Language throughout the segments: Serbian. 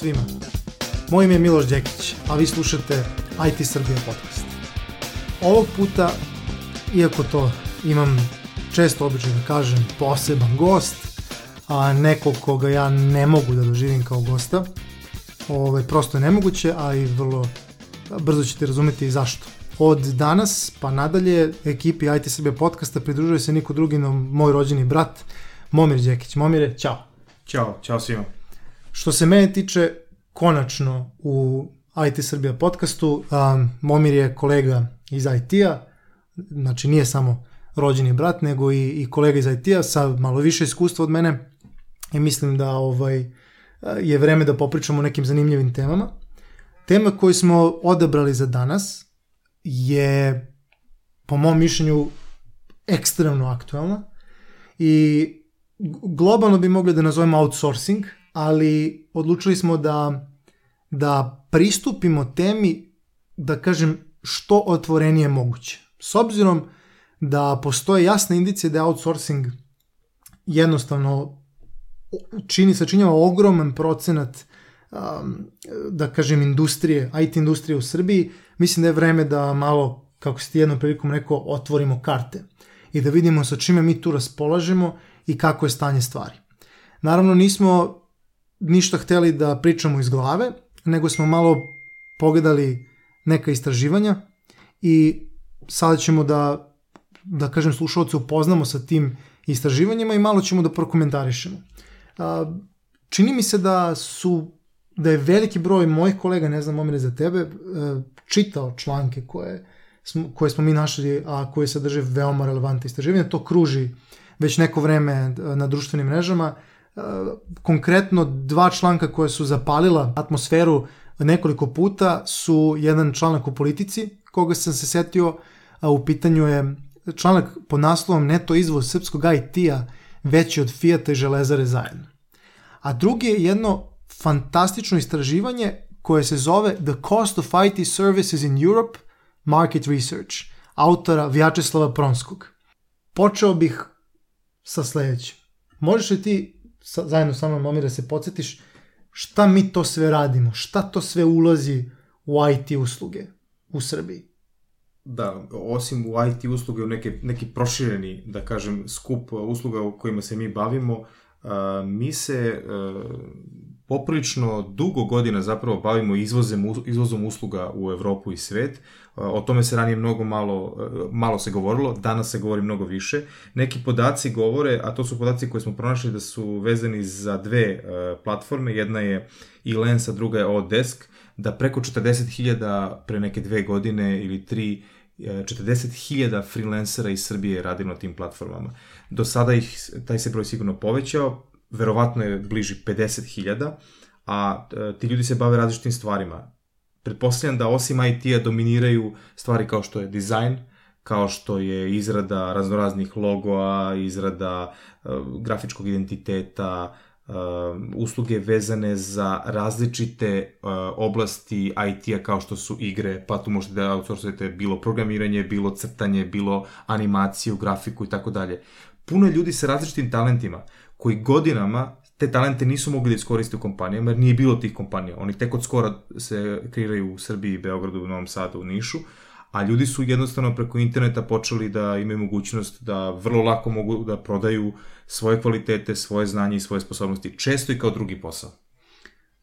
svima. Moje ime je Miloš Đekić, a vi slušate IT Srbija podcast. Ovog puta, iako to imam često običaj da kažem poseban gost, a nekog koga ja ne mogu da doživim kao gosta, ovaj, prosto je nemoguće, a i vrlo brzo ćete razumeti i zašto. Od danas pa nadalje ekipi IT Srbija podcasta pridružuje se niko drugi no moj rođeni brat Momir Đekić. Momire, čao. Ćao, čao svima. Što se mene tiče, konačno u IT Srbija podcastu, um, Momir je kolega iz IT-a, znači nije samo rođeni brat, nego i, i kolega iz IT-a sa malo više iskustva od mene. I mislim da ovaj je vreme da popričamo o nekim zanimljivim temama. Tema koju smo odabrali za danas je po mom mišljenju ekstremno aktuelna. I globalno bi mogli da nazovemo outsourcing, ali odlučili smo da, da pristupimo temi, da kažem, što otvorenije moguće. S obzirom da postoje jasne indicije da je outsourcing jednostavno čini, sačinjava ogroman procenat um, da kažem industrije, IT industrije u Srbiji, mislim da je vreme da malo, kako si ti jednom prilikom rekao, otvorimo karte i da vidimo sa čime mi tu raspolažemo i kako je stanje stvari. Naravno nismo ništa hteli da pričamo iz glave, nego smo malo pogledali neka istraživanja i sada ćemo da, da kažem, slušalce upoznamo sa tim istraživanjima i malo ćemo da prokomentarišemo. Čini mi se da su da je veliki broj mojih kolega, ne znam omire za tebe, e, čitao članke koje smo, koje smo mi našli, a koje sadrže veoma relevantne istraživanja. To kruži već neko vreme e, na društvenim mrežama. Konkretno dva članka koje su zapalila atmosferu nekoliko puta su jedan članak u politici, koga sam se setio, a u pitanju je članak pod naslovom Neto izvoz srpskog IT-a veći od Fijata i Železare zajedno. A drugi je jedno fantastično istraživanje koje se zove The Cost of IT Services in Europe Market Research, autora Vjačeslava Pronskog. Počeo bih sa sledećim. Možeš li ti sa, zajedno sa mnom, Momir, da se podsjetiš šta mi to sve radimo, šta to sve ulazi u IT usluge u Srbiji? Da, osim u IT usluge, u neke, neki prošireni, da kažem, skup usluga u kojima se mi bavimo, mi se poprilično dugo godina zapravo bavimo izvozem, izvozom usluga u Evropu i svet. O tome se ranije mnogo malo, malo se govorilo, danas se govori mnogo više. Neki podaci govore, a to su podaci koje smo pronašli da su vezani za dve platforme, jedna je Elens, a druga je Odesk, da preko 40.000 pre neke dve godine ili tri 40.000 freelancera iz Srbije radi na tim platformama. Do sada ih, taj se broj sigurno povećao, verovatno je bliži 50.000, a e, ti ljudi se bave različitim stvarima. Pretpostavljam da osim IT-a dominiraju stvari kao što je dizajn, kao što je izrada raznoraznih logoa, izrada uh, grafičkog identiteta, uh, usluge vezane za različite oblasti IT-a kao što su igre, pa tu možete da outsourcujete bilo programiranje, bilo crtanje, bilo animaciju, grafiku i tako dalje. Puno je ljudi sa različitim talentima koji godinama te talente nisu mogli da iskoriste u kompanijama, jer nije bilo tih kompanija. Oni tek od skora se kreiraju u Srbiji, Beogradu, u Novom Sadu, u Nišu, a ljudi su jednostavno preko interneta počeli da imaju mogućnost da vrlo lako mogu da prodaju svoje kvalitete, svoje znanje i svoje sposobnosti, često i kao drugi posao.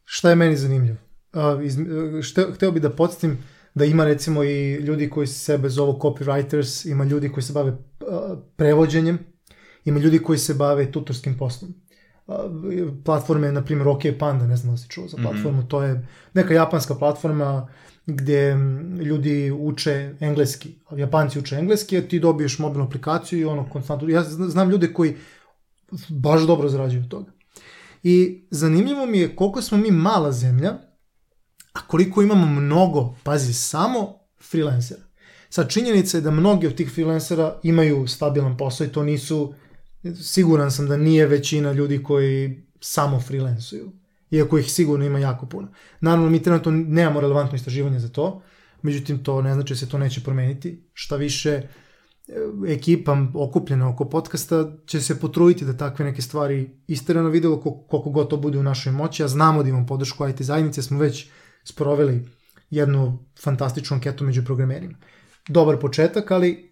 Šta je meni zanimljivo? Uh, hteo bih da podsjetim da ima recimo i ljudi koji se sebe zovu copywriters, ima ljudi koji se bave prevođenjem, Ima ljudi koji se bave tutorskim poslom. Platforme, na primjer, OK Panda, ne znam da se čuo za mhm. platformu, mm -hmm. to je neka japanska platforma gde ljudi uče engleski, japanci uče engleski, a ti dobiješ mobilnu aplikaciju i ono konstantno, ja znam ljude koji baš dobro zarađuju od toga. I zanimljivo mi je koliko smo mi mala zemlja, a koliko imamo mnogo, pazi, samo freelancera. Sad, činjenica je da mnogi od tih freelancera imaju stabilan posao i to nisu siguran sam da nije većina ljudi koji samo freelansuju, iako ih sigurno ima jako puno. Naravno, mi trenutno nemamo relevantno istraživanje za to, međutim, to ne znači da se to neće promeniti. Šta više, ekipa okupljena oko podcasta će se potruditi da takve neke stvari isterano videlo koliko god to bude u našoj moći, a znamo da imamo podršku IT zajednice, smo već sproveli jednu fantastičnu anketu među programerima. Dobar početak, ali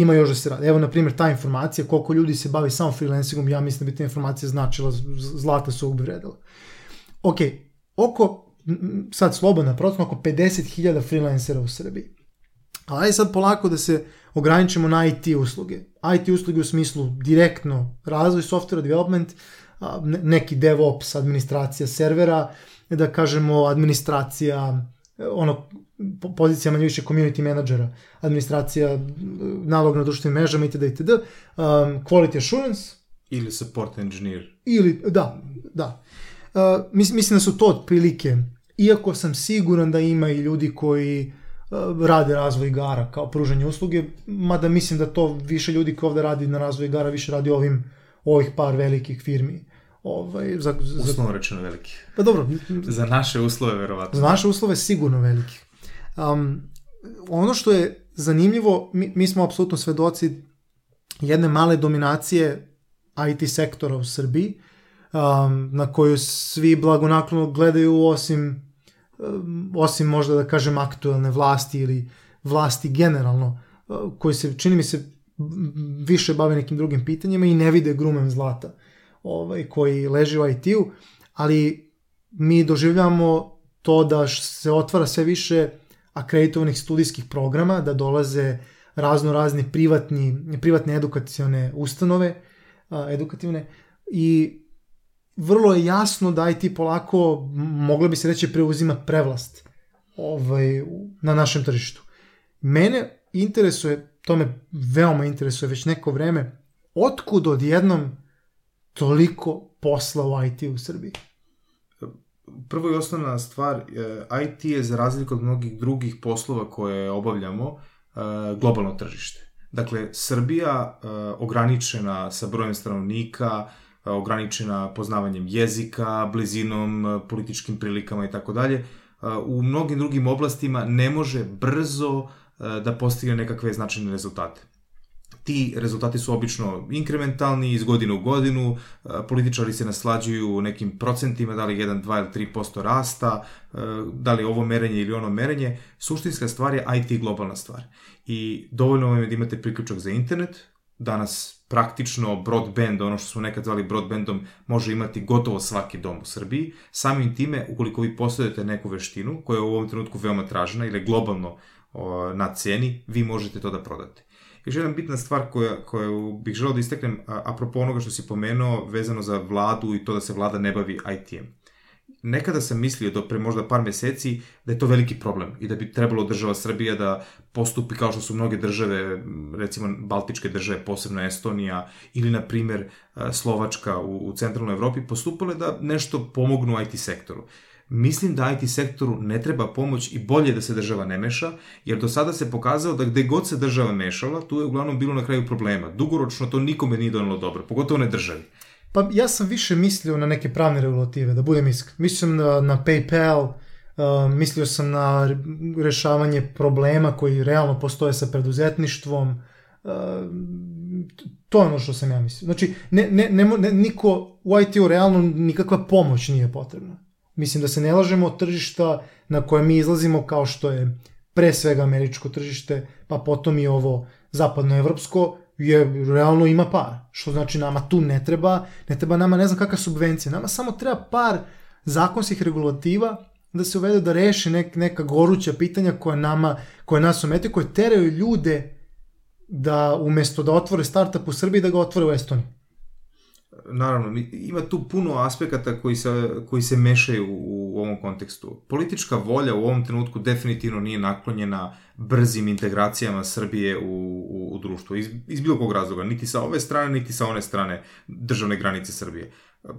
ima još da se radi. Evo, na primjer, ta informacija, koliko ljudi se bavi samo freelancingom, ja mislim da bi ta informacija značila, zlata su ovog vredila. Ok, oko, sad slobodna procena, oko 50.000 freelancera u Srbiji. Ali sad polako da se ograničimo na IT usluge. IT usluge u smislu direktno razvoj software development, neki DevOps, administracija servera, da kažemo administracija, ono, pozicija manje više community menadžera, administracija, nalog na društvenim mrežama itd. itd. Um, quality assurance. Ili support engineer. Ili, da, da. Uh, mislim da su to otprilike, iako sam siguran da ima i ljudi koji uh, rade razvoj igara kao pružanje usluge, mada mislim da to više ljudi koji ovde radi na razvoj igara više radi ovim ovih par velikih firmi Ovaj, za, za... Uslovno rečeno veliki. Pa dobro. za naše uslove, verovatno. Za naše uslove sigurno veliki. Um, ono što je zanimljivo, mi, mi smo apsolutno svedoci jedne male dominacije IT sektora u Srbiji, um, na koju svi blagonaklono gledaju osim, um, osim možda da kažem aktuelne vlasti ili vlasti generalno, uh, koji se, čini mi se, više bave nekim drugim pitanjima i ne vide grumem zlata ovaj, koji leži u IT-u, ali mi doživljamo to da se otvara sve više akreditovanih studijskih programa, da dolaze razno razni privatni, privatne edukacione ustanove, edukativne, i vrlo je jasno da IT polako, moglo bi se reći, preuzima prevlast ovaj, na našem tržištu. Mene interesuje, to me veoma interesuje već neko vreme, otkud odjednom toliko posla u IT u Srbiji? Prvo i osnovna stvar, e, IT je za razliku od mnogih drugih poslova koje obavljamo, e, globalno tržište. Dakle, Srbija e, ograničena sa brojem stanovnika, ograničena poznavanjem jezika, blizinom, političkim prilikama i tako dalje, u mnogim drugim oblastima ne može brzo da postigne nekakve značajne rezultate ti rezultati su obično inkrementalni iz godine u godinu, e, političari se naslađuju nekim procentima, da li 1, 2 ili 3% rasta, e, da li ovo merenje ili ono merenje. Suštinska stvar je IT globalna stvar. I dovoljno vam je da imate priključak za internet, danas praktično broadband, ono što smo nekad zvali broadbandom, može imati gotovo svaki dom u Srbiji. Samim time, ukoliko vi posjedujete neku veštinu, koja je u ovom trenutku veoma tražena ili globalno na ceni, vi možete to da prodate. Još jedna bitna stvar koja, koju bih želeo da isteknem, apropo onoga što si pomenuo, vezano za vladu i to da se vlada ne bavi IT-em. Nekada sam mislio do pre možda par meseci da je to veliki problem i da bi trebalo država Srbija da postupi kao što su mnoge države, recimo Baltičke države, posebno Estonija ili na primer Slovačka u, u centralnoj Evropi, postupale da nešto pomognu IT sektoru. Mislim da IT sektoru ne treba pomoć i bolje da se država ne meša, jer do sada se pokazao da gde god se država mešala, tu je uglavnom bilo na kraju problema. Dugoročno to nikome nije donalo dobro, pogotovo ne državi. Pa ja sam više mislio na neke pravne regulative, da budem iskren. Mislio sam na, na PayPal, uh, mislio sam na rešavanje problema koji realno postoje sa preduzetništvom, uh, to je ono što sam ja mislio. Znači, ne, ne, ne, ne, niko u IT-u realno nikakva pomoć nije potrebna. Mislim da se ne lažemo od tržišta na koje mi izlazimo kao što je pre svega američko tržište, pa potom i ovo zapadnoevropsko, je realno ima par. Što znači nama tu ne treba, ne treba nama ne znam kakva subvencija, nama samo treba par zakonskih regulativa da se uvede da reši nek, neka goruća pitanja koja nama, koje nas omete, koje teraju ljude da umesto da otvore startup u Srbiji da ga otvore u Estoniji naravno, ima tu puno aspekata koji se, koji se mešaju u, ovom kontekstu. Politička volja u ovom trenutku definitivno nije naklonjena brzim integracijama Srbije u, u, u društvo, iz, iz bilo kog razloga, niti sa ove strane, niti sa one strane državne granice Srbije.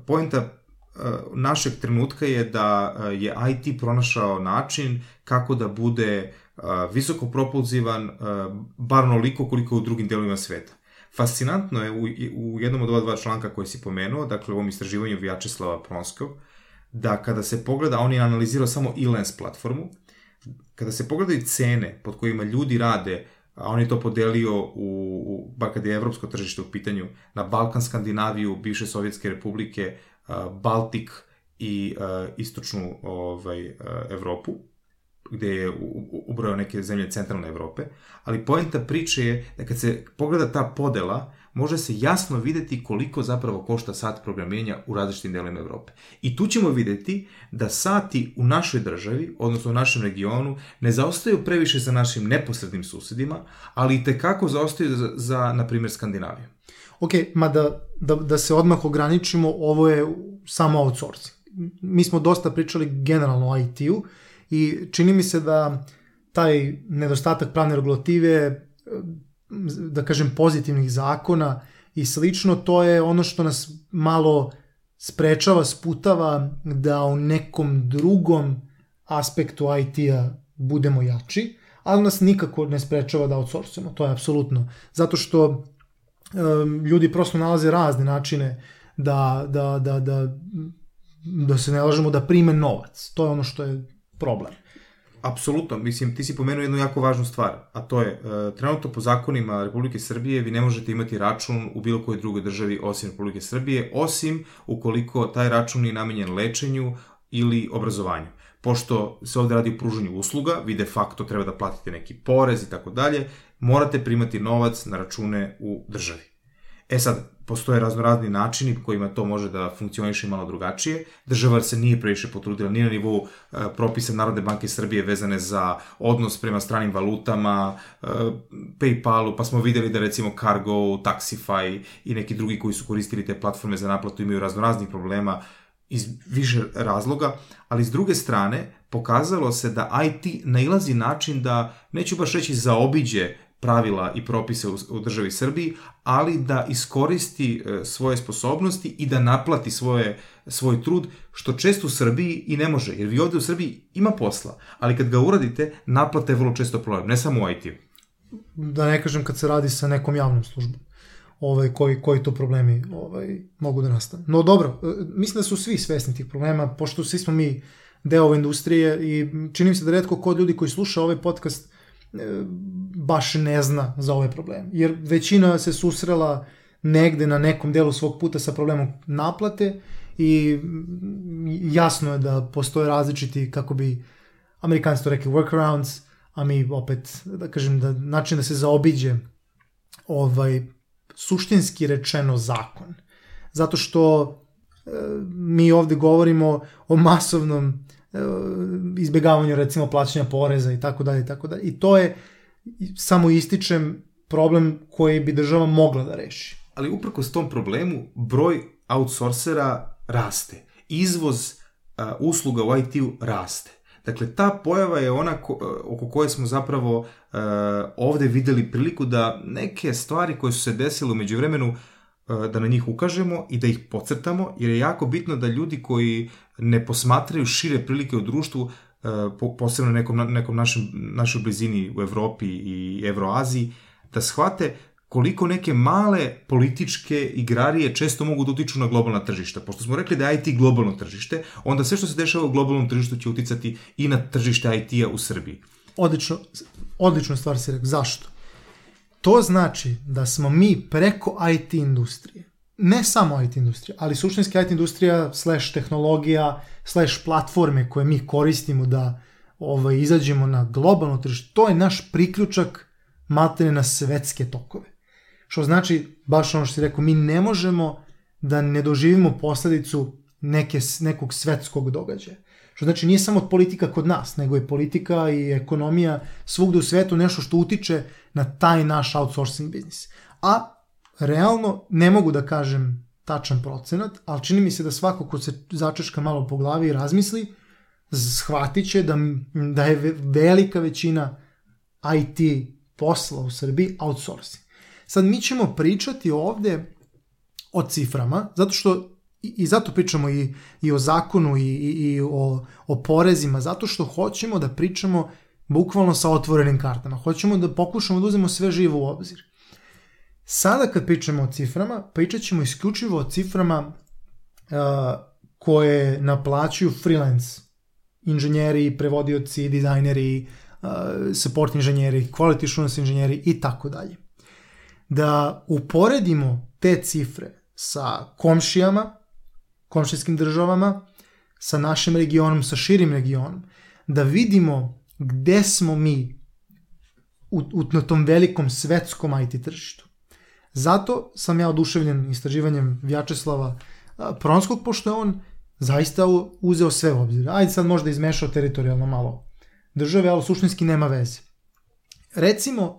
Poenta uh, našeg trenutka je da uh, je IT pronašao način kako da bude uh, visoko propulzivan, bar onoliko koliko u drugim delovima sveta. Fascinantno je u, u jednom od ova dva članka koje si pomenuo, dakle u ovom istraživanju Vjačeslava Pronskog, da kada se pogleda, on je analizirao samo e-lens platformu, kada se pogledaju cene pod kojima ljudi rade a on je to podelio u, u bar kad je evropsko tržište u pitanju, na Balkan, Skandinaviju, bivše Sovjetske republike, Baltik i istočnu ovaj, Evropu gde je ubrao neke zemlje centralne Evrope, ali poenta priče je da kad se pogleda ta podela, može se jasno videti koliko zapravo košta sat programiranja u različitim delima Evrope. I tu ćemo videti da sati u našoj državi, odnosno u našem regionu, ne zaostaju previše za našim neposrednim susedima, ali i tekako zaostaju za, za na primjer, Skandinaviju. Ok, ma da, da, da se odmah ograničimo, ovo je samo outsourcing. Mi smo dosta pričali generalno o IT-u i čini mi se da taj nedostatak pravne regulative da kažem, pozitivnih zakona i slično, to je ono što nas malo sprečava, sputava da u nekom drugom aspektu IT-a budemo jači, ali nas nikako ne sprečava da outsourcujemo, to je apsolutno. Zato što um, ljudi prosto nalaze razne načine da, da, da, da, da se ne lažemo da prime novac. To je ono što je problem. Apsolutno, mislim, ti si pomenuo jednu jako važnu stvar, a to je, e, trenutno po zakonima Republike Srbije vi ne možete imati račun u bilo kojoj drugoj državi osim Republike Srbije, osim ukoliko taj račun je namenjen lečenju ili obrazovanju. Pošto se ovde radi o pružanju usluga, vi de facto treba da platite neki porez i tako dalje, morate primati novac na račune u državi. E sad, postoje raznorazni načini kojima to može da funkcioniše malo drugačije. Država se nije previše potrudila, nije na nivou e, propisa Narodne banke Srbije vezane za odnos prema stranim valutama, e, Paypalu, pa smo videli da recimo Cargo, Taxify i neki drugi koji su koristili te platforme za naplatu imaju raznoraznih problema iz više razloga, ali s druge strane pokazalo se da IT nailazi način da, neću baš reći zaobiđe pravila i propise u, u državi Srbiji, ali da iskoristi e, svoje sposobnosti i da naplati svoje, svoj trud, što često u Srbiji i ne može, jer vi ovde u Srbiji ima posla, ali kad ga uradite, naplate je vrlo često problem, ne samo u IT. Da ne kažem kad se radi sa nekom javnom službom ovaj, koji, koji to problemi ovaj, mogu da nastane. No dobro, e, mislim da su svi svesni tih problema, pošto svi smo mi deo ove industrije i čini mi se da redko kod ljudi koji sluša ovaj podcast baš ne zna za ove probleme. Jer većina se susrela negde na nekom delu svog puta sa problemom naplate i jasno je da postoje različiti, kako bi amerikanci to rekli, workarounds, a mi opet, da kažem, da način da se zaobiđe ovaj, suštinski rečeno zakon. Zato što e, mi ovde govorimo o masovnom E, izbegavanju recimo plaćanja poreza i tako dalje i tako dalje. I to je samo ističem problem koji bi država mogla da reši. Ali uprko s tom problemu broj outsourcera raste. Izvoz uh, usluga u IT-u raste. Dakle, ta pojava je ona ko, e, oko koje smo zapravo uh, ovde videli priliku da neke stvari koje su se desile umeđu vremenu da na njih ukažemo i da ih pocrtamo, jer je jako bitno da ljudi koji ne posmatraju šire prilike u društvu, e, posebno nekom, nekom našem, našoj blizini u Evropi i Evroaziji, da shvate koliko neke male političke igrarije često mogu da utiču na globalna tržišta. Pošto smo rekli da je IT globalno tržište, onda sve što se dešava u globalnom tržištu će uticati i na tržište IT-a u Srbiji. Odlično, odlično stvar si rekao. Zašto? To znači da smo mi preko IT industrije ne samo IT industrija, ali suštinski IT industrija slash tehnologija, slash platforme koje mi koristimo da ovaj, izađemo na globalno tržište, to je naš priključak maltene na svetske tokove. Što znači, baš ono što si rekao, mi ne možemo da ne doživimo posledicu neke, nekog svetskog događaja. Što znači nije samo politika kod nas, nego je politika i ekonomija svugde u svetu nešto što utiče na taj naš outsourcing biznis. A realno ne mogu da kažem tačan procenat, ali čini mi se da svako ko se začeška malo po glavi i razmisli, shvatit će da, da je velika većina IT posla u Srbiji outsourcing. Sad mi ćemo pričati ovde o ciframa, zato što i, i zato pričamo i, i o zakonu i, i, i o, o porezima, zato što hoćemo da pričamo bukvalno sa otvorenim kartama. Hoćemo da pokušamo da uzmemo sve živo u obzir. Sada kad pričamo o ciframa, pričat ćemo isključivo o ciframa uh, koje naplaćuju freelance inženjeri, prevodioci, dizajneri, support inženjeri, quality assurance inženjeri i tako dalje. Da uporedimo te cifre sa komšijama, komšijskim državama, sa našim regionom, sa širim regionom, da vidimo gde smo mi u, u, na tom velikom svetskom IT tržištu. Zato sam ja oduševljen istraživanjem Vjačeslava Pronskog, pošto je on zaista uzeo sve u obzir. Ajde sad možda izmešao teritorijalno malo države, ali suštinski nema veze. Recimo,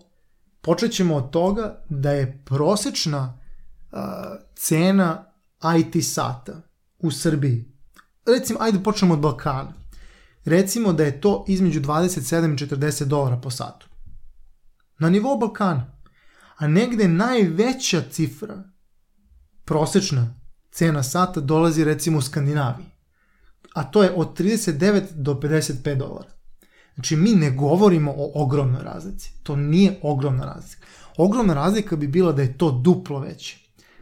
počet ćemo od toga da je prosečna a, cena IT sata u Srbiji, recimo, ajde počnemo od Balkana, recimo da je to između 27 i 40 dolara po satu. Na nivou Balkana. A negde najveća cifra, prosečna cena sata, dolazi recimo u Skandinaviji. A to je od 39 do 55 dolara. Znači, mi ne govorimo o ogromnoj razlici. To nije ogromna razlika. Ogromna razlika bi bila da je to duplo veće.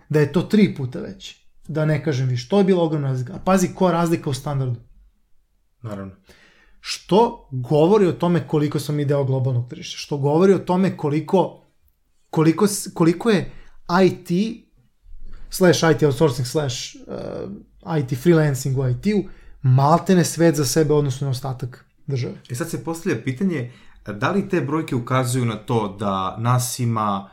Da je to tri puta veće. Da ne kažem više. To je bila ogromna razlika. A pazi koja razlika u standardu. Naravno. Što govori o tome koliko smo mi deo globalnog tržišta. Što govori o tome koliko, koliko, koliko je IT slash IT outsourcing slash uh, IT freelancing u IT-u maltene svet za sebe odnosno na ostatak države. I sad se postavlja pitanje da li te brojke ukazuju na to da nas ima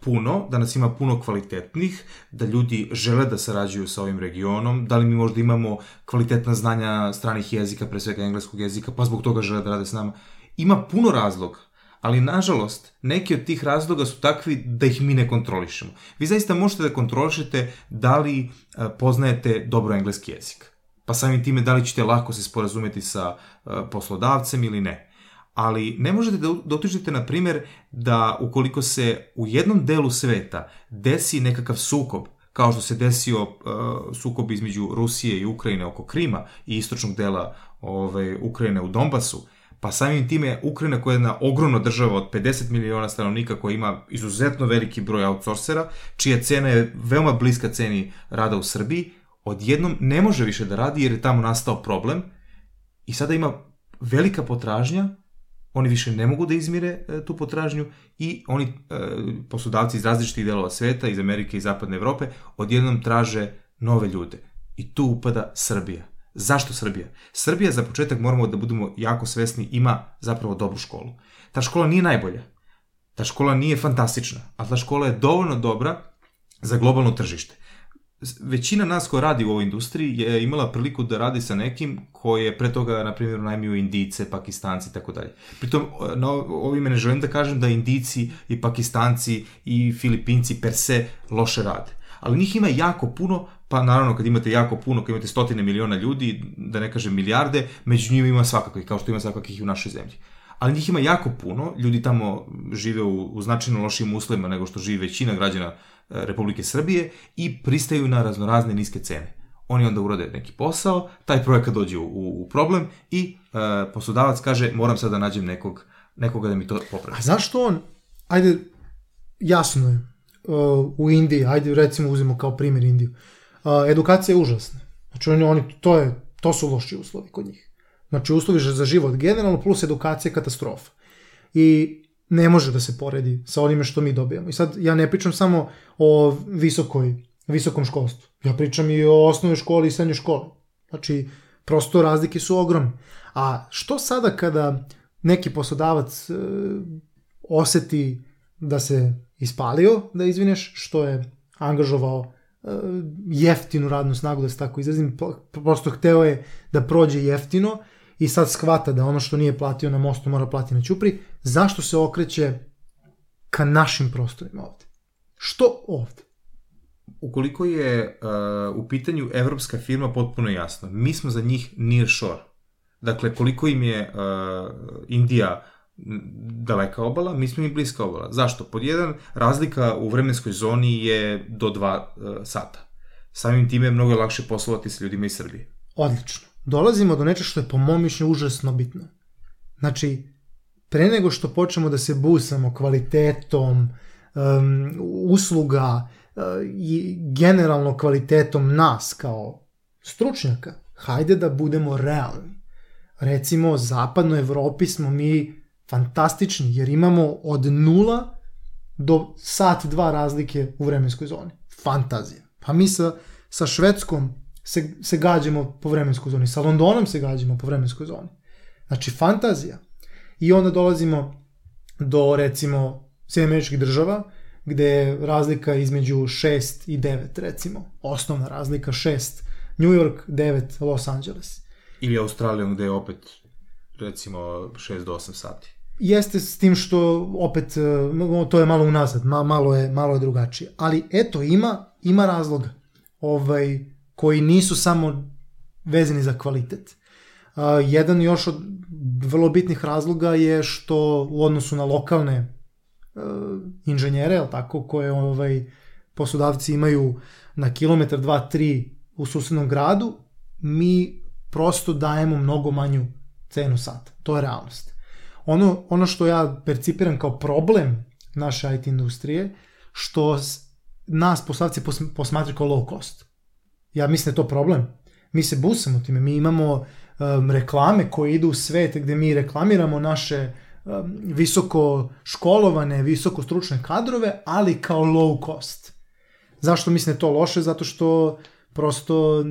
puno, da nas ima puno kvalitetnih, da ljudi žele da sarađuju sa ovim regionom, da li mi možda imamo kvalitetna znanja stranih jezika, pre svega engleskog jezika, pa zbog toga žele da rade s nama. Ima puno razloga, ali nažalost, neki od tih razloga su takvi da ih mi ne kontrolišemo. Vi zaista možete da kontrolišete da li poznajete dobro engleski jezik pa samim time da li ćete lako se sporazumeti sa uh, poslodavcem ili ne. Ali ne možete da, da utičete, na primjer, da ukoliko se u jednom delu sveta desi nekakav sukob, kao što se desio uh, sukob između Rusije i Ukrajine oko Krima i istočnog dela ove, Ukrajine u Donbasu, pa samim time Ukrajina koja je jedna ogromna država od 50 miliona stanovnika koja ima izuzetno veliki broj outsourcera, čija cena je veoma bliska ceni rada u Srbiji, odjednom ne može više da radi jer je tamo nastao problem i sada ima velika potražnja, oni više ne mogu da izmire e, tu potražnju i oni, e, poslodavci iz različitih delova sveta, iz Amerike i Zapadne Evrope, odjednom traže nove ljude. I tu upada Srbija. Zašto Srbija? Srbija za početak moramo da budemo jako svesni ima zapravo dobru školu. Ta škola nije najbolja. Ta škola nije fantastična, a ta škola je dovoljno dobra za globalno tržište većina nas koja radi u ovoj industriji je imala priliku da radi sa nekim koji je pre toga, na primjer, najmio Indice, Pakistanci i tako dalje. Pritom, na ovime ne želim da kažem da Indici i Pakistanci i Filipinci per se loše rade. Ali njih ima jako puno, pa naravno kad imate jako puno, kad imate stotine miliona ljudi, da ne kažem milijarde, među njima ima svakakvih, kao što ima svakakvih i u našoj zemlji. Ali njih ima jako puno, ljudi tamo žive u, u značajno lošim uslovima nego što živi većina građana Republike Srbije i pristaju na raznorazne niske cene. Oni onda urade neki posao, taj projekat dođe u, u problem i e, poslodavac kaže moram sad da nađem nekog, nekoga da mi to popravi. A zašto on, ajde, jasno je, uh, u Indiji, ajde recimo uzimo kao primjer Indiju, uh, edukacija je užasna. Znači oni, oni, to, je, to su loši uslovi kod njih. Znači uslovi za život generalno plus edukacija katastrofa. I ne može da se poredi sa onime što mi dobijamo. I sad ja ne pričam samo o visokoj, visokom školstvu. Ja pričam i o osnovnoj školi i srednjoj školi. Znači, prosto razlike su ogromne. A što sada kada neki poslodavac e, oseti da se ispalio, da izvineš, što je angažovao jeftinu radnu snagu, da se tako izrazim, prosto hteo je da prođe jeftino i sad shvata da ono što nije platio na mostu mora plati na Ćupri, zašto se okreće ka našim prostorima ovde? Što ovde? Ukoliko je uh, u pitanju evropska firma potpuno jasno, mi smo za njih near shore. Dakle, koliko im je uh, Indija daleka obala, mi smo im bliska obala. Zašto? Pod jedan, razlika u vremenskoj zoni je do dva uh, sata. Samim time je mnogo lakše poslovati sa ljudima iz Srbije. Odlično dolazimo do nečeg što je po mom mišljenju užasno bitno. Znači, pre nego što počnemo da se busamo kvalitetom um, usluga uh, i generalno kvalitetom nas kao stručnjaka, hajde da budemo realni. Recimo, zapadnoj Evropi smo mi fantastični, jer imamo od nula do sat dva razlike u vremenskoj zoni. Fantazija. Pa mi sa, sa Švedskom se, se gađamo po vremenskoj zoni, sa Londonom se gađamo po vremenskoj zoni. Znači, fantazija. I onda dolazimo do, recimo, Sjedinjeničkih država, gde je razlika između 6 i 9, recimo. Osnovna razlika 6 New York, 9 Los Angeles. Ili Australijom gde je opet recimo 6 do 8 sati. Jeste s tim što opet e, to je malo unazad, malo je malo je drugačije. Ali eto ima ima razloga. Ovaj koji nisu samo vezani za kvalitet. Uh, jedan još od vrlo bitnih razloga je što u odnosu na lokalne uh, inženjere, al tako, koje ovaj poslodavci imaju na kilometar 2 3 u susednom gradu, mi prosto dajemo mnogo manju cenu sata. To je realnost. Ono, ono što ja percipiram kao problem naše IT industrije, što nas poslodavci posmatraju kao low cost. Ja mislim da je to problem. Mi se busamo time, mi imamo um, reklame koje idu u svet gde mi reklamiramo naše um, visoko školovane, visoko stručne kadrove, ali kao low cost. Zašto mislim da je to loše? Zato što prosto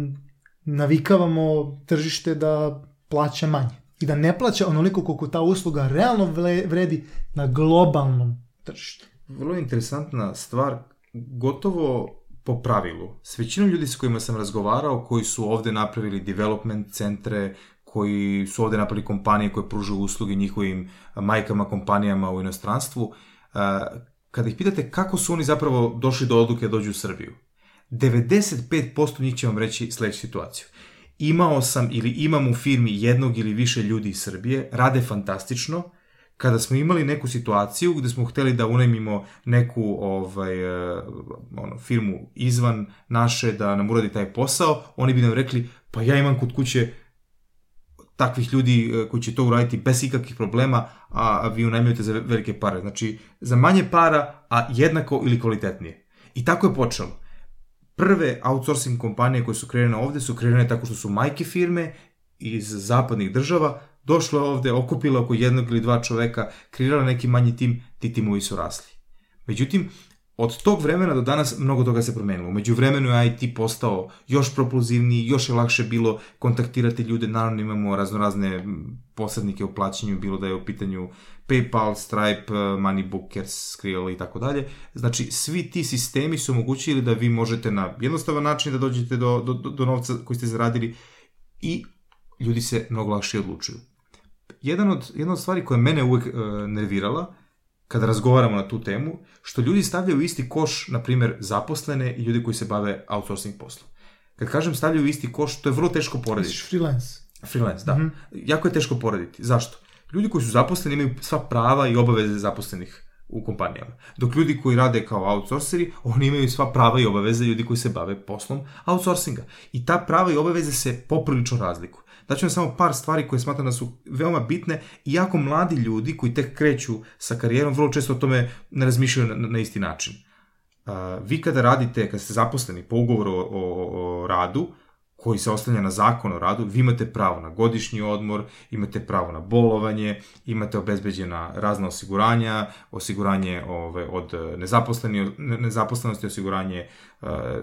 navikavamo tržište da plaća manje i da ne plaća onoliko koliko ta usluga realno vredi na globalnom tržištu. Vrlo interesantna stvar, gotovo po pravilu. S većinom ljudi s kojima sam razgovarao, koji su ovde napravili development centre, koji su ovde napravili kompanije koje pružaju usluge njihovim majkama, kompanijama u inostranstvu, kada ih pitate kako su oni zapravo došli do odluke da dođu u Srbiju, 95% njih će vam reći sledeću situaciju. Imao sam ili imam u firmi jednog ili više ljudi iz Srbije, rade fantastično, kada smo imali neku situaciju gde smo hteli da unajmimo neku ovaj, uh, ono, firmu izvan naše da nam uradi taj posao, oni bi nam rekli, pa ja imam kod kuće takvih ljudi uh, koji će to uraditi bez ikakvih problema, a, a vi unajmljujete za velike pare. Znači, za manje para, a jednako ili kvalitetnije. I tako je počelo prve outsourcing kompanije koje su kreirane ovde su kreirane tako što su majke firme iz zapadnih država došle ovde, okupile oko jednog ili dva čoveka, kreirala neki manji tim, ti timovi su rasli. Međutim, od tog vremena do danas mnogo toga se promenilo. Umeđu vremenu je IT postao još propulzivniji, još je lakše bilo kontaktirati ljude, naravno imamo raznorazne posrednike u plaćanju, bilo da je u pitanju PayPal, Stripe, Moneybookers, Skrill i tako dalje. Znači, svi ti sistemi su omogućili da vi možete na jednostavan način da dođete do, do, do novca koji ste zaradili i ljudi se mnogo lakše odlučuju. Jedan od, jedna od stvari koja mene uvek uh, nervirala, kada razgovaramo na tu temu, što ljudi stavljaju u isti koš, na primer, zaposlene i ljudi koji se bave outsourcing poslom. Kad kažem stavljaju u isti koš, to je vrlo teško porediti. Freelance. Freelance, da. Mm -hmm. Jako je teško porediti. Zašto? Ljudi koji su zaposleni imaju sva prava i obaveze zaposlenih u kompanijama. Dok ljudi koji rade kao outsourceri, oni imaju sva prava i obaveze ljudi koji se bave poslom outsourcinga. I ta prava i obaveze se poprilično razlikuju. Daću vam samo par stvari koje smatram da su veoma bitne i jako mladi ljudi koji tek kreću sa karijerom vrlo često o tome ne razmišljaju na, na isti način. Uh, vi kada radite, kada ste zaposleni po ugovoru o, o, o radu, koji se oslanja na zakon o radu, vi imate pravo na godišnji odmor, imate pravo na bolovanje, imate obezbeđena razna osiguranja, osiguranje ove, od nezaposlenosti, osiguranje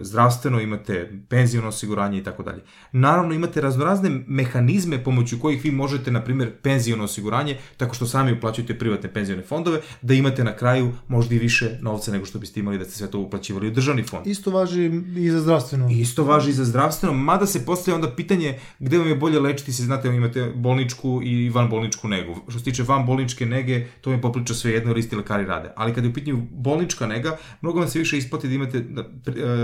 zdravstveno, imate penziono osiguranje i tako dalje. Naravno, imate raznorazne mehanizme pomoću kojih vi možete, na primjer, penziono osiguranje, tako što sami uplaćujete privatne penzione fondove, da imate na kraju možda i više novca nego što biste imali da ste sve to uplaćivali u državni fond. Isto važi i za zdravstveno. Isto važi i za zdravstveno, mada se postavlja onda pitanje gde vam je bolje lečiti se, znate, imate bolničku i van bolničku negu. Što se tiče van bolničke nege, to mi popriča sve jedno, jer isti lekari rade. Ali kada je u pitanju bolnička nega, mnogo vam se više isplati da imate e,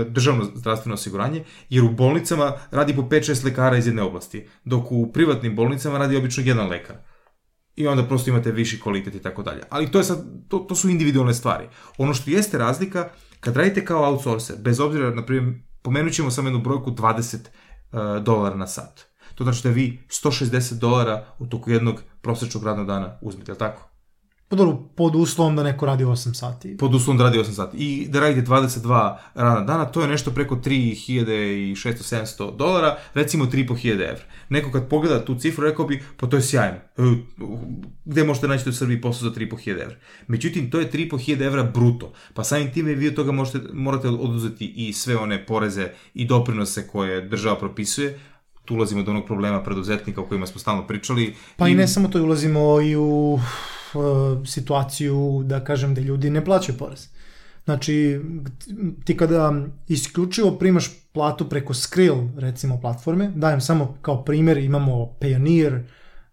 državno zdravstveno osiguranje, jer u bolnicama radi po 5-6 lekara iz jedne oblasti, dok u privatnim bolnicama radi obično jedan lekar i onda prosto imate viši kvalitet i tako dalje. Ali to, je sad, to, to su individualne stvari. Ono što jeste razlika, kad radite kao outsourcer, bez obzira, na primjer, pomenut ćemo samo jednu brojku 20 E, dolara na sat. To znači da vi 160 dolara u toku jednog prosečnog radnog dana uzmete, je li tako? Pa dobro, pod uslovom da neko radi 8 sati. Pod uslovom da radi 8 sati. I da radite 22 rana dana, to je nešto preko 3600-700 dolara, recimo 3500 evra. Neko kad pogleda tu cifru, rekao bi, pa to je sjajno. E, Gde možete naći u Srbiji posao za 3500 evra? Međutim, to je 3500 evra bruto. Pa samim time vi od toga možete, morate oduzeti i sve one poreze i doprinose koje država propisuje, tu ulazimo do onog problema preduzetnika o kojima smo stalno pričali. Pa i, i ne samo to, ulazimo i u situaciju, da kažem, da ljudi ne plaćaju porez. Znači, ti kada isključivo primaš platu preko Skrill, recimo, platforme, dajem samo kao primjer, imamo Payoneer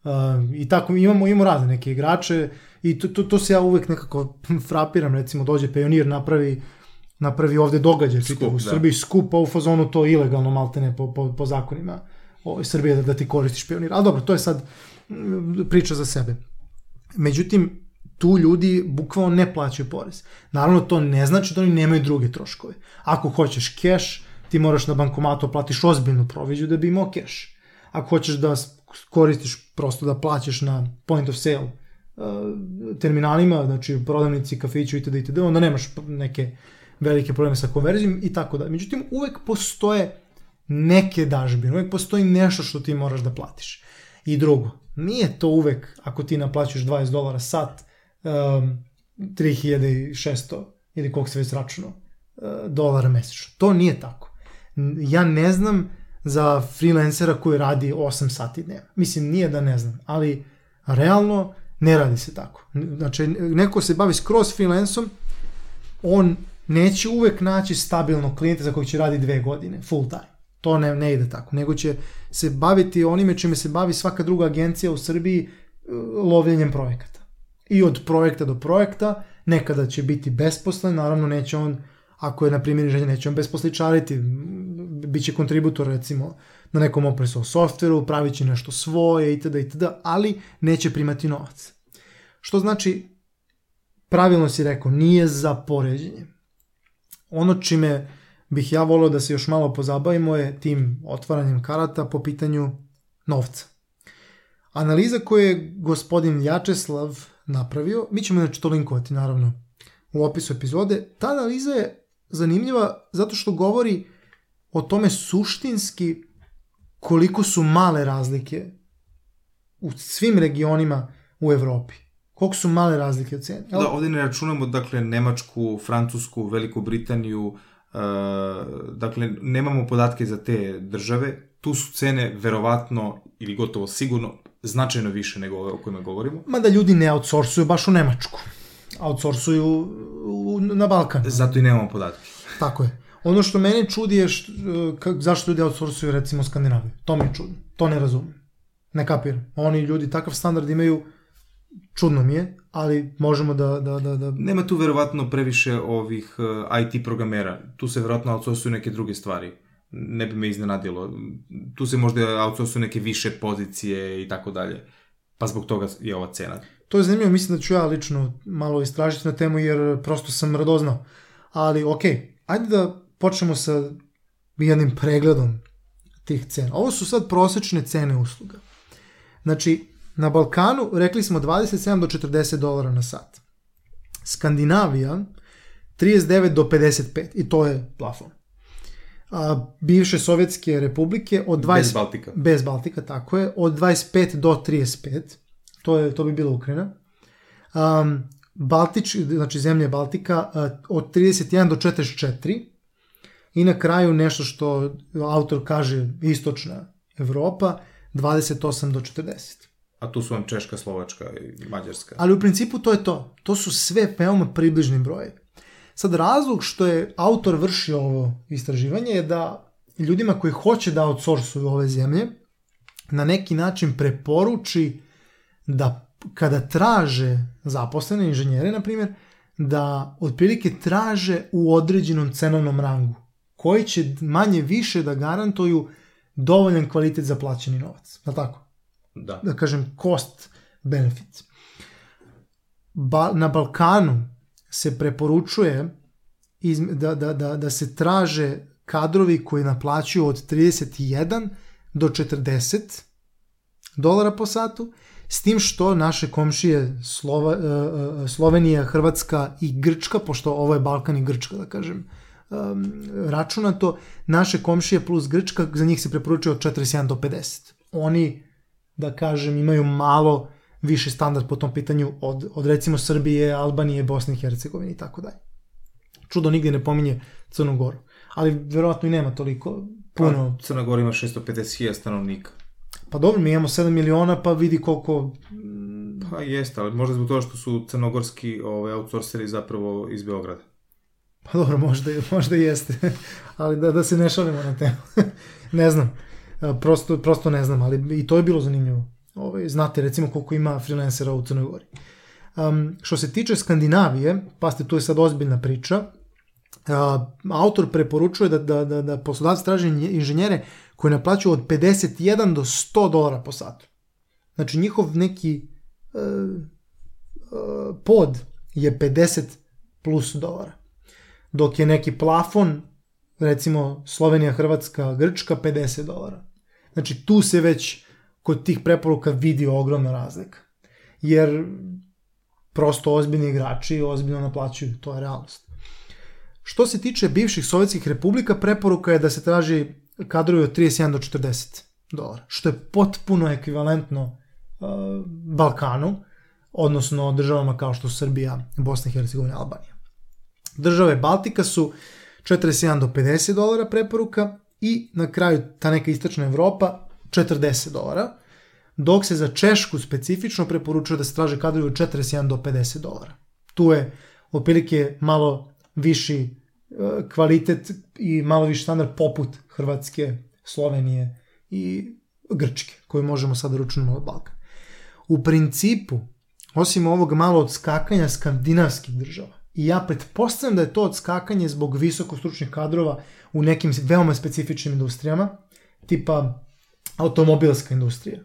uh, i tako, imamo, imamo razne neke igrače i to, to, to se ja uvek nekako frapiram, recimo, dođe Payoneer, napravi napravi ovde događaj skup, u da. Srbiji da. skup, a u fazonu to ilegalno maltene po, po, po zakonima o, Srbije da, da ti koristiš Payoneer. Ali dobro, to je sad priča za sebe. Međutim, tu ljudi bukvalno ne plaćaju porez. Naravno, to ne znači da oni nemaju druge troškove. Ako hoćeš keš, ti moraš na bankomatu platiš ozbiljnu proviđu da bi imao keš. Ako hoćeš da koristiš prosto da plaćaš na point of sale uh, terminalima, znači prodavnici, kafiću itd. itd. onda nemaš neke velike probleme sa konverzijom i tako da. Međutim, uvek postoje neke dažbine, uvek postoji nešto što ti moraš da platiš. I drugo, nije to uvek, ako ti naplaćuješ 20 dolara sat, um, 3600 ili koliko se već računao, uh, dolara mesečno. To nije tako. Ja ne znam za freelancera koji radi 8 sati dnevno. Mislim, nije da ne znam, ali realno ne radi se tako. Znači, neko se bavi skroz freelancom, on neće uvek naći stabilnog klijenta za kojeg će radi dve godine, full time. To ne, ne ide tako, nego će se baviti onime čime se bavi svaka druga agencija u Srbiji e, lovljenjem projekata. I od projekta do projekta, nekada će biti besposlen, naravno neće on, ako je na primjer inženjer, neće on besposličariti, bit će kontributor recimo na nekom source softveru, pravit će nešto svoje itd. itd. ali neće primati novac. Što znači, pravilno si rekao, nije za poređenje. Ono čime bih ja volio da se još malo pozabavimo je tim otvaranjem karata po pitanju novca. Analiza koju je gospodin Jačeslav napravio, mi ćemo znači to linkovati naravno u opisu epizode, ta analiza je zanimljiva zato što govori o tome suštinski koliko su male razlike u svim regionima u Evropi. Koliko su male razlike u ceni. Da, ovde ne računamo, dakle, Nemačku, Francusku, Veliku Britaniju, dakle, nemamo podatke za te države, tu su cene verovatno ili gotovo sigurno značajno više nego ove o kojima govorimo. Mada ljudi ne outsourcuju baš u Nemačku. Outsourcuju na Balkan. Zato i nemamo podatke. Tako je. Ono što mene čudi je što, kak, zašto ljudi outsourcuju recimo Skandinaviju. To mi je čudno. To ne razumem. Ne kapiram. Oni ljudi takav standard imaju čudno mi je, ali možemo da... da, da, da... Nema tu verovatno previše ovih uh, IT programera. Tu se verovatno outsourcuju neke druge stvari. Ne bi me iznenadilo. Tu se možda outsourcuju neke više pozicije i tako dalje. Pa zbog toga je ova cena. To je zanimljivo, mislim da ću ja lično malo istražiti na temu jer prosto sam radoznao. Ali ok, ajde da počnemo sa jednim pregledom tih cena. Ovo su sad prosečne cene usluga. Znači, Na Balkanu rekli smo 27 do 40 dolara na sat. Skandinavija 39 do 55 i to je plafon. A, bivše sovjetske republike od 20 bez Baltika. Bez Baltika, tako je, od 25 do 35. To je to bi bila Ukrajina. Um, Baltič, znači zemlje Baltika od 31 do 44 i na kraju nešto što autor kaže istočna Evropa 28 do 40 a tu su vam Češka, Slovačka i Mađarska. Ali u principu to je to. To su sve veoma približni brojevi. Sad razlog što je autor vršio ovo istraživanje je da ljudima koji hoće da outsourcuju ove zemlje na neki način preporuči da kada traže zaposlene inženjere, na primjer, da otprilike traže u određenom cenovnom rangu, koji će manje više da garantuju dovoljan kvalitet za plaćeni novac. Da tako? Da. da kažem, cost benefits. Ba, na Balkanu se preporučuje iz, da, da, da, da se traže kadrovi koji naplaćuju od 31 do 40 dolara po satu, S tim što naše komšije Slova, uh, Slovenija, Hrvatska i Grčka, pošto ovo je Balkan i Grčka, da kažem, računato, naše komšije plus Grčka, za njih se preporučuje od 41 do 50. Oni, da kažem, imaju malo više standard po tom pitanju od, od recimo Srbije, Albanije, Bosne i Hercegovine i tako dalje. Čudo nigdje ne pominje Crnu Goru, ali verovatno i nema toliko puno. Pa, Crna Gora ima 650.000 stanovnika. Pa dobro, mi imamo 7 miliona, pa vidi koliko... Pa jeste, ali možda zbog toga što su crnogorski ovaj, outsourceri zapravo iz Beograda. Pa dobro, možda, možda jeste, ali da, da se ne šalimo na temu. ne znam, prosto, prosto ne znam, ali i to je bilo zanimljivo. Ovaj, znate recimo koliko ima freelancera u Crnoj Gori. Um, što se tiče Skandinavije, pa ste tu je sad ozbiljna priča, uh, autor preporučuje da, da, da, da poslodavci traže inženjere koji naplaćuju od 51 do 100 dolara po satu. Znači njihov neki uh, uh, pod je 50 plus dolara. Dok je neki plafon, recimo Slovenija, Hrvatska, Grčka, 50 dolara. Znači tu se već kod tih preporuka vidi ogromna razlika. Jer prosto ozbiljni igrači ozbiljno naplaćuju, to je realnost. Što se tiče bivših sovjetskih republika, preporuka je da se traži kadrovi od 31 do 40 dolara, što je potpuno ekvivalentno uh, Balkanu, odnosno državama kao što su Srbija, Bosna i Hercegovina, Albanija. Države Baltika su 41 do 50 dolara preporuka i na kraju ta neka istočna Evropa 40 dolara, dok se za Češku specifično preporučuje da se traže kadrovi od 41 do 50 dolara. Tu je otprilike malo viši e, kvalitet i malo viši standard poput Hrvatske, Slovenije i Grčke, koje možemo sad ručno od Balkan. U principu, osim ovog malo odskakanja skandinavskih država, i ja pretpostavljam da je to odskakanje zbog visokostručnih kadrova u nekim veoma specifičnim industrijama, tipa automobilska industrija.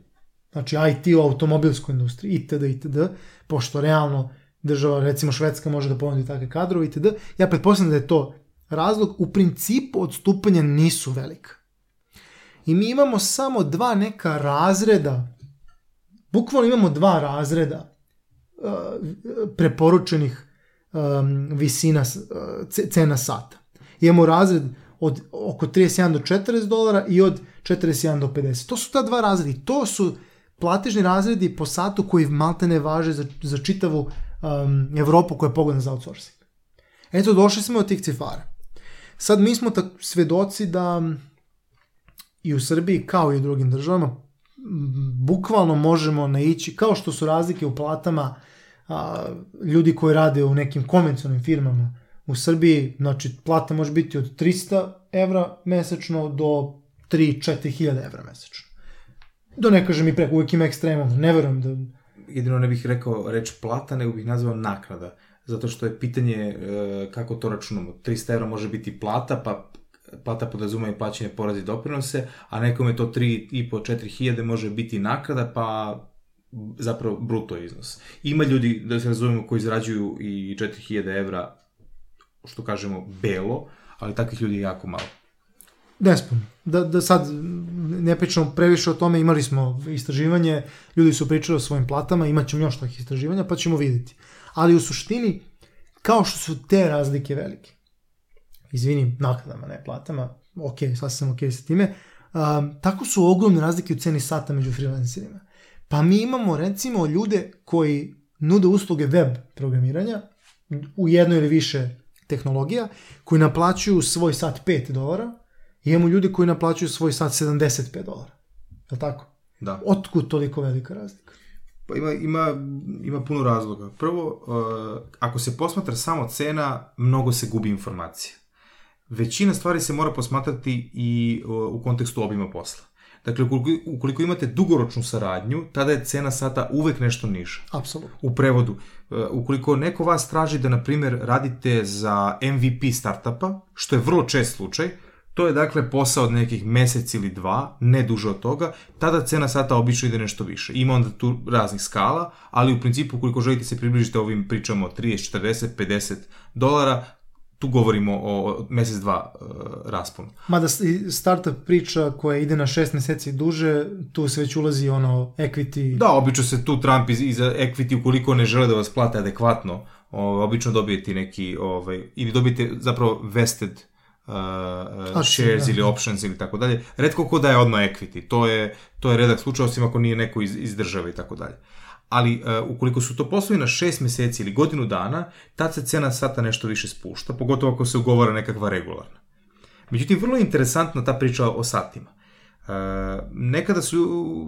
Znači IT u automobilskoj industriji, itd., itd., pošto realno država, recimo Švedska može da ponudi takve kadrove, itd. Ja pretpostavljam da je to razlog. U principu odstupanja nisu velika. I mi imamo samo dva neka razreda, bukvalno imamo dva razreda uh, preporučenih um, visina uh, cena sata. Imamo razred od oko 31 do 40 dolara i od 41 do 50. To su ta dva razredi. To su platežni razredi po satu koji malte ne važe za, za čitavu um, Evropu koja je pogodna za outsourcing. Eto, došli smo od tih cifara. Sad mi smo tak svedoci da i u Srbiji kao i u drugim državama bukvalno možemo naići, kao što su razlike u platama a, ljudi koji rade u nekim konvencionalnim firmama u Srbiji, znači plata može biti od 300 evra mesečno do 3-4 hiljada evra mesečno. Da ne kažem i preko, uvijek ima ekstremom, ne verujem da... Jedino ne bih rekao reč plata, nego bih nazvao naknada. Zato što je pitanje e, kako to računamo. 300 evra može biti plata, pa plata podrazuma i plaćanje porazi doprinose, a nekome to 3,5-4 hiljade može biti naknada, pa zapravo bruto iznos. Ima ljudi, da se razumemo, koji izrađuju i 4000 evra, što kažemo, belo, ali takvih ljudi je jako malo. Nespun. Da, da sad ne pričamo previše o tome, imali smo istraživanje, ljudi su pričali o svojim platama, imat ćemo još takih istraživanja, pa ćemo vidjeti. Ali u suštini, kao što su te razlike velike, izvini, nakladama, ne platama, ok, sad sam ok sa time, um, tako su ogromne razlike u ceni sata među freelancerima. Pa mi imamo recimo ljude koji nude usluge web programiranja u jednoj ili više tehnologija, koji naplaćuju svoj sat 5 dolara, i imamo ljudi koji naplaćuju svoj sat 75 dolara. Je li tako? Da. Otkud toliko velika razlika? Pa ima, ima, ima puno razloga. Prvo, uh, ako se posmatra samo cena, mnogo se gubi informacija. Većina stvari se mora posmatrati i uh, u kontekstu obima posla. Dakle, ukoliko, ukoliko imate dugoročnu saradnju, tada je cena sata uvek nešto niža. Apsolutno. U prevodu, uh, ukoliko neko vas traži da, na primjer, radite za MVP startupa, što je vrlo čest slučaj, To je dakle posao od nekih mesec ili dva, ne duže od toga, tada cena sata obično ide nešto više. Ima onda tu raznih skala, ali u principu ukoliko želite se približiti ovim pričamo 30, 40, 50 dolara, tu govorimo o mesec dva uh, rasponu. Mada startup priča koja ide na šest meseci duže, tu se već ulazi ono equity. Da, obično se tu Trump iz, iza equity ukoliko ne žele da vas plate adekvatno, ovaj, obično dobijete neki, ovaj, ili dobijete zapravo vested uh, uh, Akcije, shares da. ili options ili tako dalje. Redko ko daje odmah equity, to je, to je redak slučaj, osim ako nije neko iz, iz države i tako dalje. Ali uh, ukoliko su to poslovi na šest meseci ili godinu dana, tad se cena sata nešto više spušta, pogotovo ako se ugovara nekakva regularna. Međutim, vrlo je interesantna ta priča o satima. E, nekada su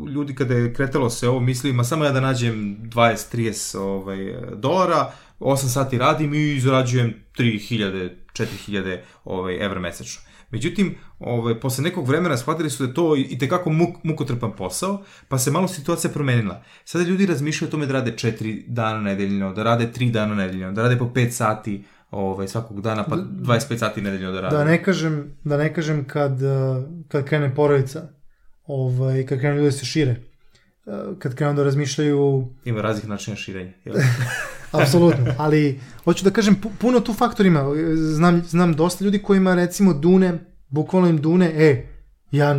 ljudi kada je kretalo se ovo mislili, ma samo ja da nađem 20-30 ovaj, dolara, 8 sati radim i zarađujem 3000, 4000 ovaj, evra mesečno. Međutim, ovaj, posle nekog vremena shvatili su da je to i tekako muk, mukotrpan posao, pa se malo situacija promenila. Sada ljudi razmišljaju o tome da rade 4 dana nedeljno, da rade 3 dana nedeljno, da rade po 5 sati ovaj, svakog dana, pa 25 sati nedeljno da rade. Da ne kažem, da ne kažem kad, uh, kad krene porodica, ovaj, kad krenu ljudi da se šire, uh, kad krenu da razmišljaju Ima raznih načina širenja. Jel? Apsolutno, ali hoću da kažem, pu- puno tu faktor ima. Znam, znam dosta ljudi kojima recimo dune, bukvalno im dune, e, ja,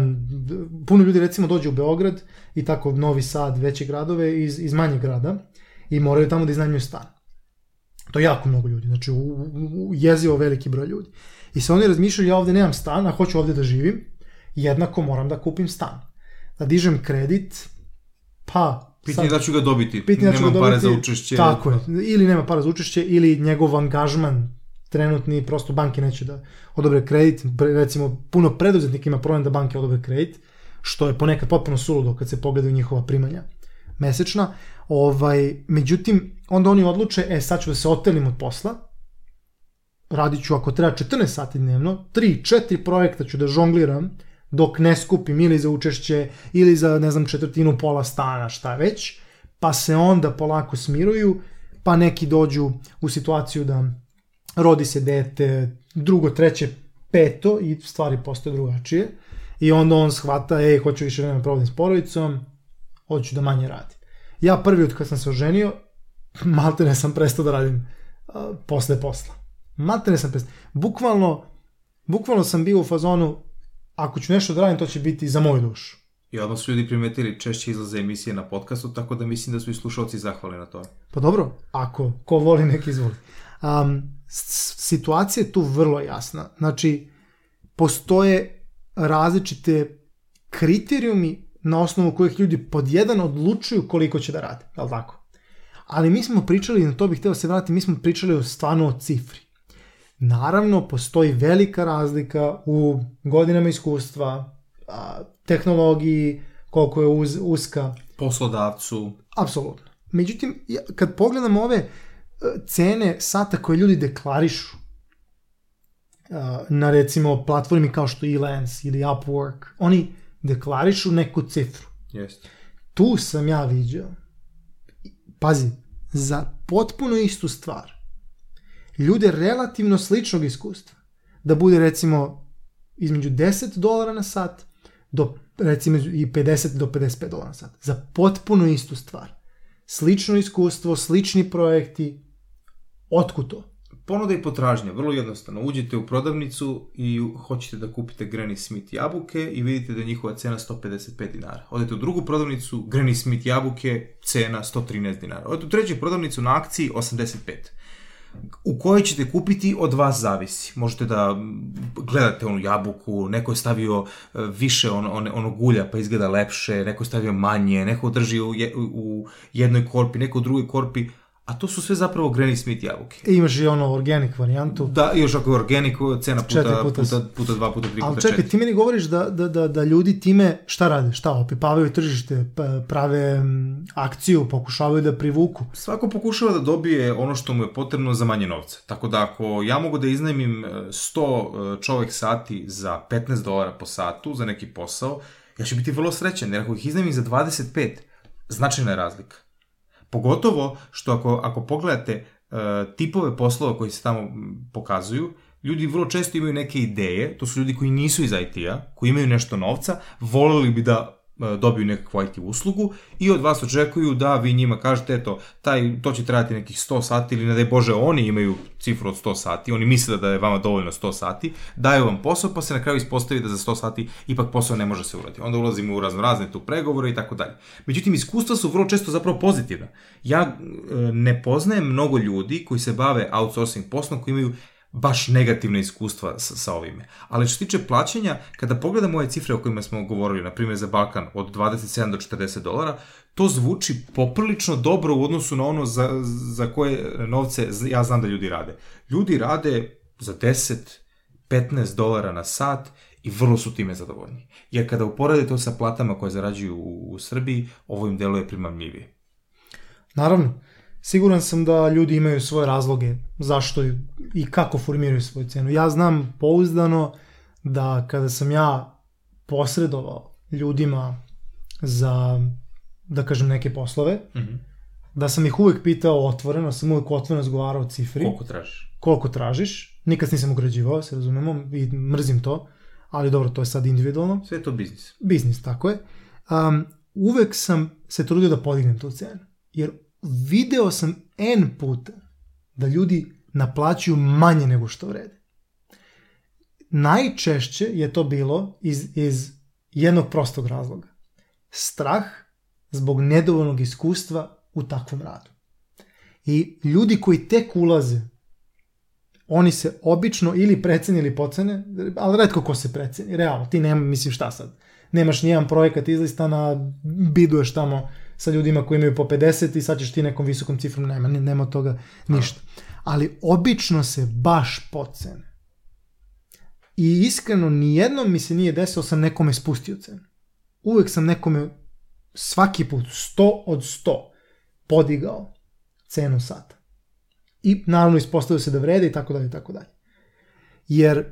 puno ljudi recimo dođe u Beograd i tako Novi Sad, veće gradove iz, iz manjeg grada i moraju tamo da iznajmljuju stan. To je jako mnogo ljudi, znači u, u jezivo veliki broj ljudi. I se oni razmišljaju, ja ovde nemam stan, a hoću ovde da živim, jednako moram da kupim stan. Da dižem kredit, pa... Pitanje je da ću ga dobiti. Pitanje da ću ga pare dobiti, za učešće. Tako je, ili nema para za učešće, ili njegov angažman trenutni, prosto banke neće da odobre kredit, recimo puno preduzetnika ima problem da banke odobre kredit, što je ponekad potpuno suludo kad se pogledaju njihova primanja mesečna, ovaj, međutim, onda oni odluče, e, sad ću da se otelim od posla, radit ću ako treba 14 sati dnevno, 3-4 projekta ću da žongliram, dok ne skupim ili za učešće, ili za, ne znam, četvrtinu pola stana, šta već, pa se onda polako smiruju, pa neki dođu u situaciju da rodi se dete, drugo, treće, peto i stvari postaju drugačije. I onda on shvata, ej, hoću više vremena provodim s porodicom, hoću da manje radim. Ja prvi od kad sam se oženio, malte ne sam prestao da radim posle posla. Malte ne sam prestao. Bukvalno, bukvalno sam bio u fazonu, ako ću nešto da radim, to će biti za moju dušu. I odmah su ljudi primetili češće izlaze emisije na podcastu, tako da mislim da su i slušalci zahvali na to. Pa dobro, ako ko voli, nek izvoli. Um, situacija je tu vrlo jasna. Znači, postoje različite kriterijumi na osnovu kojih ljudi pod jedan odlučuju koliko će da rade, je li tako? Ali mi smo pričali, na to bih hteo se vratiti, mi smo pričali o stvarno o cifri. Naravno, postoji velika razlika u godinama iskustva, a, tehnologiji, koliko je uz, uska, Poslodavcu, Apsolutno. Međutim, kad pogledamo ove e, cene sata koje ljudi deklarišu e, na recimo platformi kao što je Elance ili Upwork, oni deklarišu neku cifru. jeste. Tu sam ja viđao, pazi, za potpuno istu stvar, ljude relativno sličnog iskustva, da bude recimo između 10 dolara na sat do recimo i 50 do 55 dolara na sat. Za potpuno istu stvar. Slično iskustvo, slični projekti. Otkud to? Ponuda i potražnja, vrlo jednostavno. Uđete u prodavnicu i hoćete da kupite Granny Smith jabuke i vidite da je njihova cena 155 dinara. Odete u drugu prodavnicu, Granny Smith jabuke, cena 113 dinara. Odete u treću prodavnicu na akciji 85. U kojoj ćete kupiti od vas zavisi. Možete da gledate onu jabuku, neko je stavio e, više on, on, onog ulja pa izgleda lepše, neko je stavio manje, neko drži u, u jednoj korpi, neko u drugoj korpi, a to su sve zapravo Granny Smith jabuke. E, imaš i ono organic varijantu. Da, i još ako je organic, cena puta, puta, puta puta, puta dva, puta tri, Ali puta čekaj, četiri. ti meni govoriš da, da, da, da ljudi time šta rade? Šta, opipavaju tržište, prave akciju, pokušavaju da privuku. Svako pokušava da dobije ono što mu je potrebno za manje novca. Tako da ako ja mogu da iznajmim e, 100 e, čovek sati za 15 dolara po satu za neki posao, ja ću biti vrlo srećan, jer ako ih iznajmim za 25, značajna je razlika. Pogotovo što ako, ako pogledate uh, tipove poslova koji se tamo pokazuju, ljudi vrlo često imaju neke ideje, to su ljudi koji nisu iz IT-a, koji imaju nešto novca, voleli bi da e, dobiju nekakvu IT uslugu i od vas očekuju da vi njima kažete, eto, taj, to će trajati nekih 100 sati ili ne daj Bože, oni imaju cifru od 100 sati, oni misle da je vama dovoljno 100 sati, daju vam posao pa se na kraju ispostavi da za 100 sati ipak posao ne može se uraditi. Onda ulazimo u razno razne tu pregovore i tako dalje. Međutim, iskustva su vrlo često zapravo pozitivna. Ja e, ne poznajem mnogo ljudi koji se bave outsourcing poslom, koji imaju baš negativne iskustva sa, sa ovime. Ali što se tiče plaćanja, kada pogledamo ove cifre o kojima smo govorili, na primjer za Balkan, od 27 do 40 dolara, to zvuči poprilično dobro u odnosu na ono za, za koje novce ja znam da ljudi rade. Ljudi rade za 10, 15 dolara na sat i vrlo su time zadovoljni. Jer kada uporede to sa platama koje zarađuju u, u Srbiji, ovo im deluje primamljivije. Naravno, siguran sam da ljudi imaju svoje razloge zašto i kako formiraju svoju cenu. Ja znam pouzdano da kada sam ja posredovao ljudima za, da kažem, neke poslove, mm -hmm. da sam ih uvek pitao otvoreno, sam uvek otvoreno razgovarao o cifri. Koliko tražiš? Koliko tražiš. Nikad nisam ugrađivao, se razumemo, i mrzim to, ali dobro, to je sad individualno. Sve je to biznis. Biznis, tako je. Um, uvek sam se trudio da podignem tu cenu. Jer video sam N puta da ljudi naplaćuju manje nego što vrede. Najčešće je to bilo iz, iz jednog prostog razloga. Strah zbog nedovoljnog iskustva u takvom radu. I ljudi koji tek ulaze, oni se obično ili precene ili pocene, ali redko ko se preceni, realno, ti nema, mislim šta sad, nemaš nijedan projekat izlistana, biduješ tamo sa ljudima koji imaju po 50 i sad ćeš ti nekom visokom cifrom, nema, nema toga ništa. Ali obično se baš pocene. I iskreno, nijednom mi se nije desilo sam nekome spustio cenu. Uvek sam nekome svaki put 100 od 100 podigao cenu sata. I naravno ispostavio se da vrede i tako dalje i tako dalje. Jer,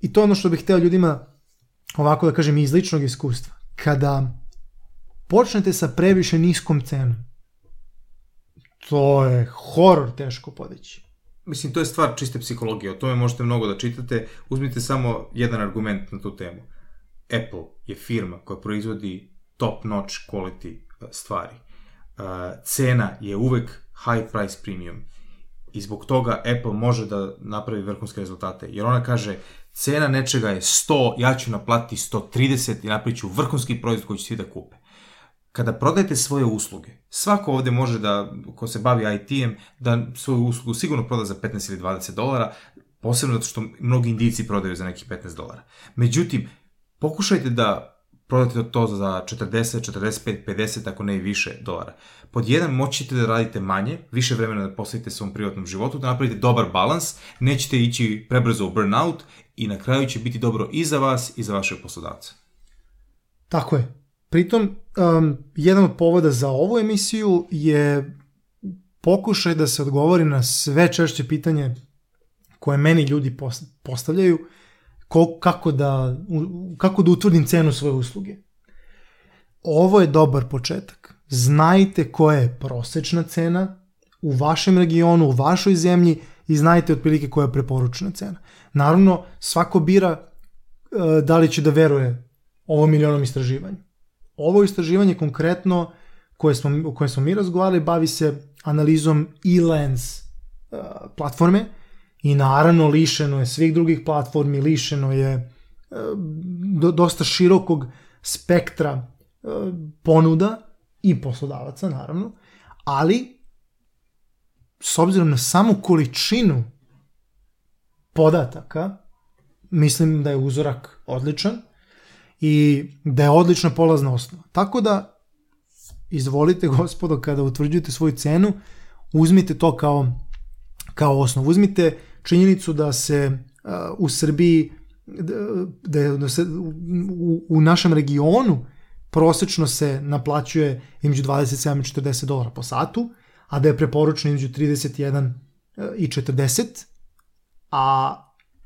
i to je ono što bih hteo ljudima ovako da kažem iz ličnog iskustva. Kada počnete sa previše niskom cenom, to je horor teško podići. Mislim, to je stvar čiste psihologije, o tome možete mnogo da čitate. Uzmite samo jedan argument na tu temu. Apple je firma koja proizvodi top notch quality uh, stvari. Uh, cena je uvek high price premium i zbog toga Apple može da napravi vrhunske rezultate. Jer ona kaže, cena nečega je 100, ja ću naplatiti 130 i napravit ću vrhunski proizvod koji će svi da kupe kada prodajete svoje usluge, svako ovde može da, ko se bavi IT-em, da svoju uslugu sigurno proda za 15 ili 20 dolara, posebno zato što mnogi indici prodaju za nekih 15 dolara. Međutim, pokušajte da prodate to za 40, 45, 50, ako ne i više dolara. Pod jedan, moćete da radite manje, više vremena da posvetite svom privatnom životu, da napravite dobar balans, nećete ići prebrzo u burnout i na kraju će biti dobro i za vas i za vašeg poslodavca. Tako je. Pritom, um, jedan od povoda za ovu emisiju je pokušaj da se odgovori na sve češće pitanje koje meni ljudi postavljaju, ko, kako, da, kako da utvrdim cenu svoje usluge. Ovo je dobar početak. Znajte koja je prosečna cena u vašem regionu, u vašoj zemlji i znajte otprilike koja je preporučena cena. Naravno, svako bira uh, da li će da veruje ovom milionom istraživanju. Ovo istraživanje konkretno koje smo, o kojem smo mi razgovarali bavi se analizom e-lens uh, platforme i naravno lišeno je svih drugih platformi, lišeno je uh, do, dosta širokog spektra uh, ponuda i poslodavaca naravno, ali s obzirom na samu količinu podataka, mislim da je uzorak odličan i da je odlična polazna osnova. Tako da, izvolite gospodo, kada utvrđujete svoju cenu, uzmite to kao, kao osnov. Uzmite činjenicu da se uh, u Srbiji, da, da, da se u, u našem regionu prosečno se naplaćuje između 27 i 40 dolara po satu, a da je preporučno između 31 i 40, a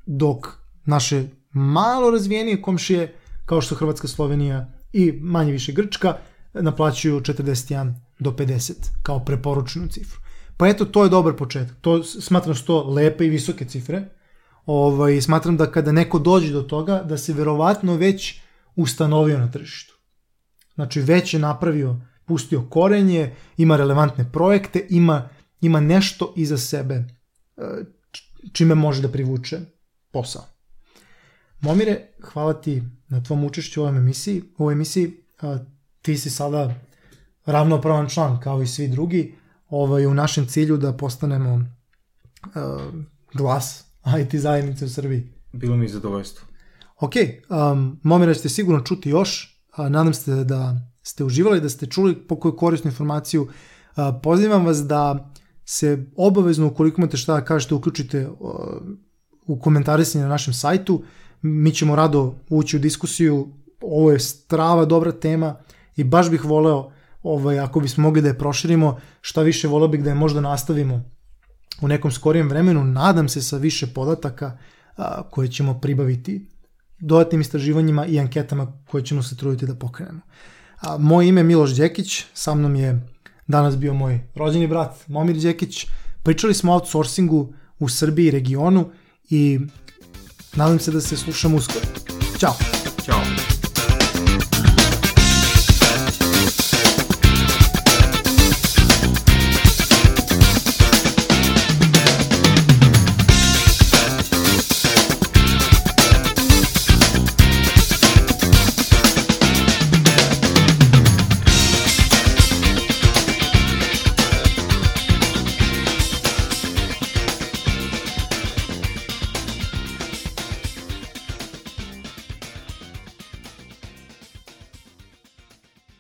dok naše malo razvijenije komšije kao što Hrvatska, Slovenija i manje više Grčka naplaćuju 41 do 50 kao preporučenu cifru. Pa eto, to je dobar početak. To smatram što lepe i visoke cifre. Ovaj, smatram da kada neko dođe do toga, da se verovatno već ustanovio na tržištu. Znači već je napravio, pustio korenje, ima relevantne projekte, ima, ima nešto iza sebe e, čime može da privuče posao. Momire, hvala ti na tvom učešću u ovoj emisiji. U ovoj emisiji ti si sada ravnopravan član kao i svi drugi ovaj, u našem cilju da postanemo uh, glas IT zajednice u Srbiji. Bilo mi zadovoljstvo. Ok, um, Momira ćete sigurno čuti još. Uh, nadam se da ste uživali, da ste čuli po koju korisnu informaciju. Uh, pozivam vas da se obavezno, ukoliko imate šta da kažete, uključite uh, u komentarisanje na našem sajtu. Mi ćemo rado ući u diskusiju. Ovo je strava, dobra tema i baš bih voleo ovaj, ako bismo mogli da je proširimo, šta više voleo bih da je možda nastavimo u nekom skorijem vremenu, nadam se sa više podataka a, koje ćemo pribaviti dodatnim istraživanjima i anketama koje ćemo se truditi da pokrenemo. A, moje ime je Miloš Đekić, sa mnom je danas bio moj rođeni brat Momir Đekić. Pričali smo o outsourcingu u Srbiji i regionu i nadam se da se slušamo uskoro. Ćao!